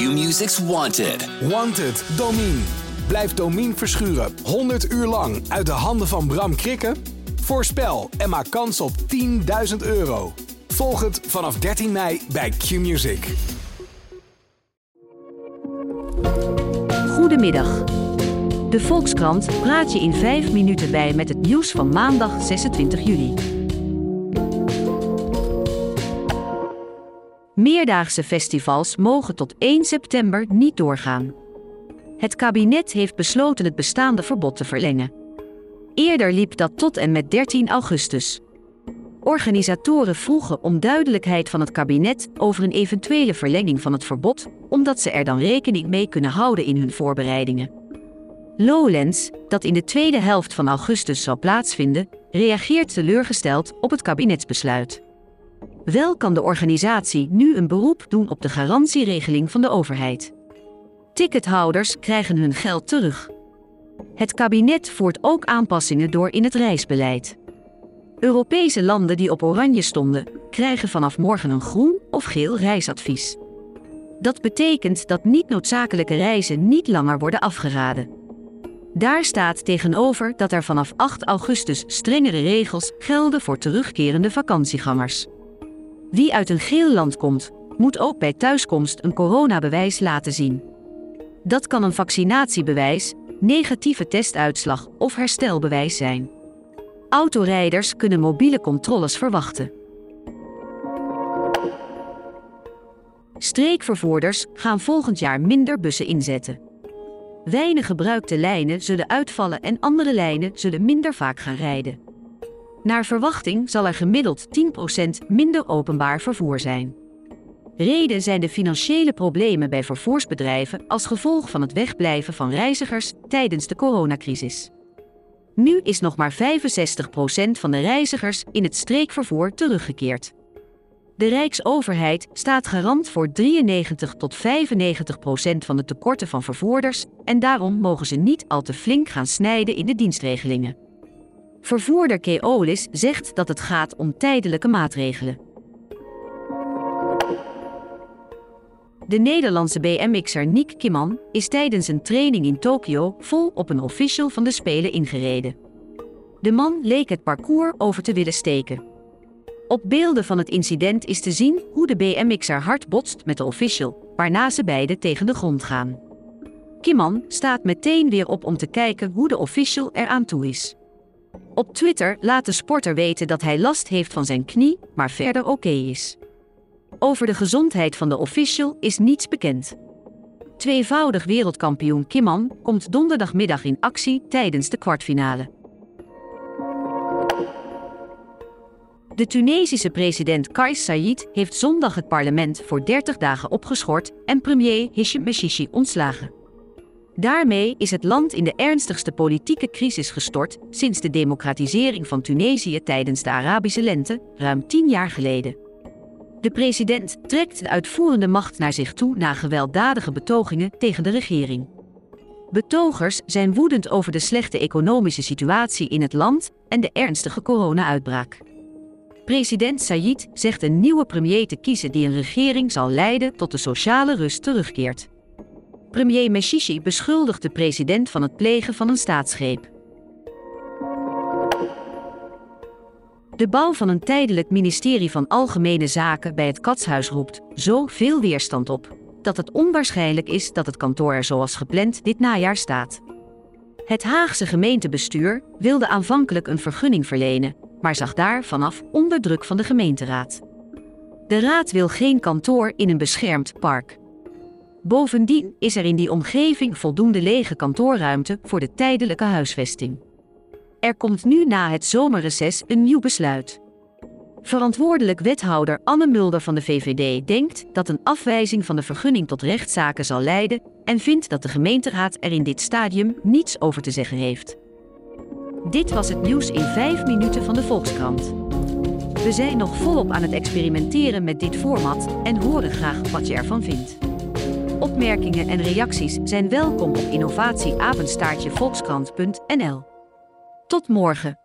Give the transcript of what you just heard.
Q-Music's Wanted. Wanted, Domine. Blijf Domine verschuren 100 uur lang uit de handen van Bram Krikken? Voorspel en maak kans op 10.000 euro. Volg het vanaf 13 mei bij Q-Music. Goedemiddag. De Volkskrant praat je in 5 minuten bij met het nieuws van maandag 26 juli. Meerdaagse festivals mogen tot 1 september niet doorgaan. Het kabinet heeft besloten het bestaande verbod te verlengen. Eerder liep dat tot en met 13 augustus. Organisatoren vroegen om duidelijkheid van het kabinet over een eventuele verlenging van het verbod, omdat ze er dan rekening mee kunnen houden in hun voorbereidingen. Lowlands, dat in de tweede helft van augustus zal plaatsvinden, reageert teleurgesteld op het kabinetsbesluit. Wel kan de organisatie nu een beroep doen op de garantieregeling van de overheid. Tickethouders krijgen hun geld terug. Het kabinet voert ook aanpassingen door in het reisbeleid. Europese landen die op oranje stonden, krijgen vanaf morgen een groen of geel reisadvies. Dat betekent dat niet noodzakelijke reizen niet langer worden afgeraden. Daar staat tegenover dat er vanaf 8 augustus strengere regels gelden voor terugkerende vakantiegangers. Wie uit een geel land komt, moet ook bij thuiskomst een coronabewijs laten zien. Dat kan een vaccinatiebewijs, negatieve testuitslag of herstelbewijs zijn. Autorijders kunnen mobiele controles verwachten. Streekvervoerders gaan volgend jaar minder bussen inzetten. Weinig gebruikte lijnen zullen uitvallen en andere lijnen zullen minder vaak gaan rijden. Naar verwachting zal er gemiddeld 10% minder openbaar vervoer zijn. Reden zijn de financiële problemen bij vervoersbedrijven als gevolg van het wegblijven van reizigers tijdens de coronacrisis. Nu is nog maar 65% van de reizigers in het streekvervoer teruggekeerd. De Rijksoverheid staat garant voor 93 tot 95 procent van de tekorten van vervoerders en daarom mogen ze niet al te flink gaan snijden in de dienstregelingen. Vervoerder Keolis zegt dat het gaat om tijdelijke maatregelen. De Nederlandse BMX'er Nick Kimman is tijdens een training in Tokio vol op een official van de Spelen ingereden. De man leek het parcours over te willen steken. Op beelden van het incident is te zien hoe de BMX'er hard botst met de official, waarna ze beiden tegen de grond gaan. Kimman staat meteen weer op om te kijken hoe de official eraan toe is. Op Twitter laat de sporter weten dat hij last heeft van zijn knie, maar verder oké is. Over de gezondheid van de official is niets bekend. Tweevoudig wereldkampioen Kimman komt donderdagmiddag in actie tijdens de kwartfinale. De Tunesische president Kais Saied heeft zondag het parlement voor 30 dagen opgeschort en premier Hichem Meshishi ontslagen. Daarmee is het land in de ernstigste politieke crisis gestort sinds de democratisering van Tunesië tijdens de Arabische lente, ruim tien jaar geleden. De president trekt de uitvoerende macht naar zich toe na gewelddadige betogingen tegen de regering. Betogers zijn woedend over de slechte economische situatie in het land en de ernstige corona-uitbraak. President Sayid zegt een nieuwe premier te kiezen die een regering zal leiden tot de sociale rust terugkeert. Premier Meshishi beschuldigt de president van het plegen van een staatsgreep. De bouw van een tijdelijk ministerie van Algemene Zaken bij het Katshuis roept zo veel weerstand op dat het onwaarschijnlijk is dat het kantoor er zoals gepland dit najaar staat. Het Haagse gemeentebestuur wilde aanvankelijk een vergunning verlenen, maar zag daar vanaf onder druk van de gemeenteraad. De raad wil geen kantoor in een beschermd park. Bovendien is er in die omgeving voldoende lege kantoorruimte voor de tijdelijke huisvesting. Er komt nu na het zomerreces een nieuw besluit. Verantwoordelijk wethouder Anne Mulder van de VVD denkt dat een afwijzing van de vergunning tot rechtszaken zal leiden en vindt dat de gemeenteraad er in dit stadium niets over te zeggen heeft. Dit was het nieuws in 5 minuten van de Volkskrant. We zijn nog volop aan het experimenteren met dit format en horen graag wat je ervan vindt. Opmerkingen en reacties zijn welkom op innovatieapenstaartjevolkskrant.nl. Tot morgen.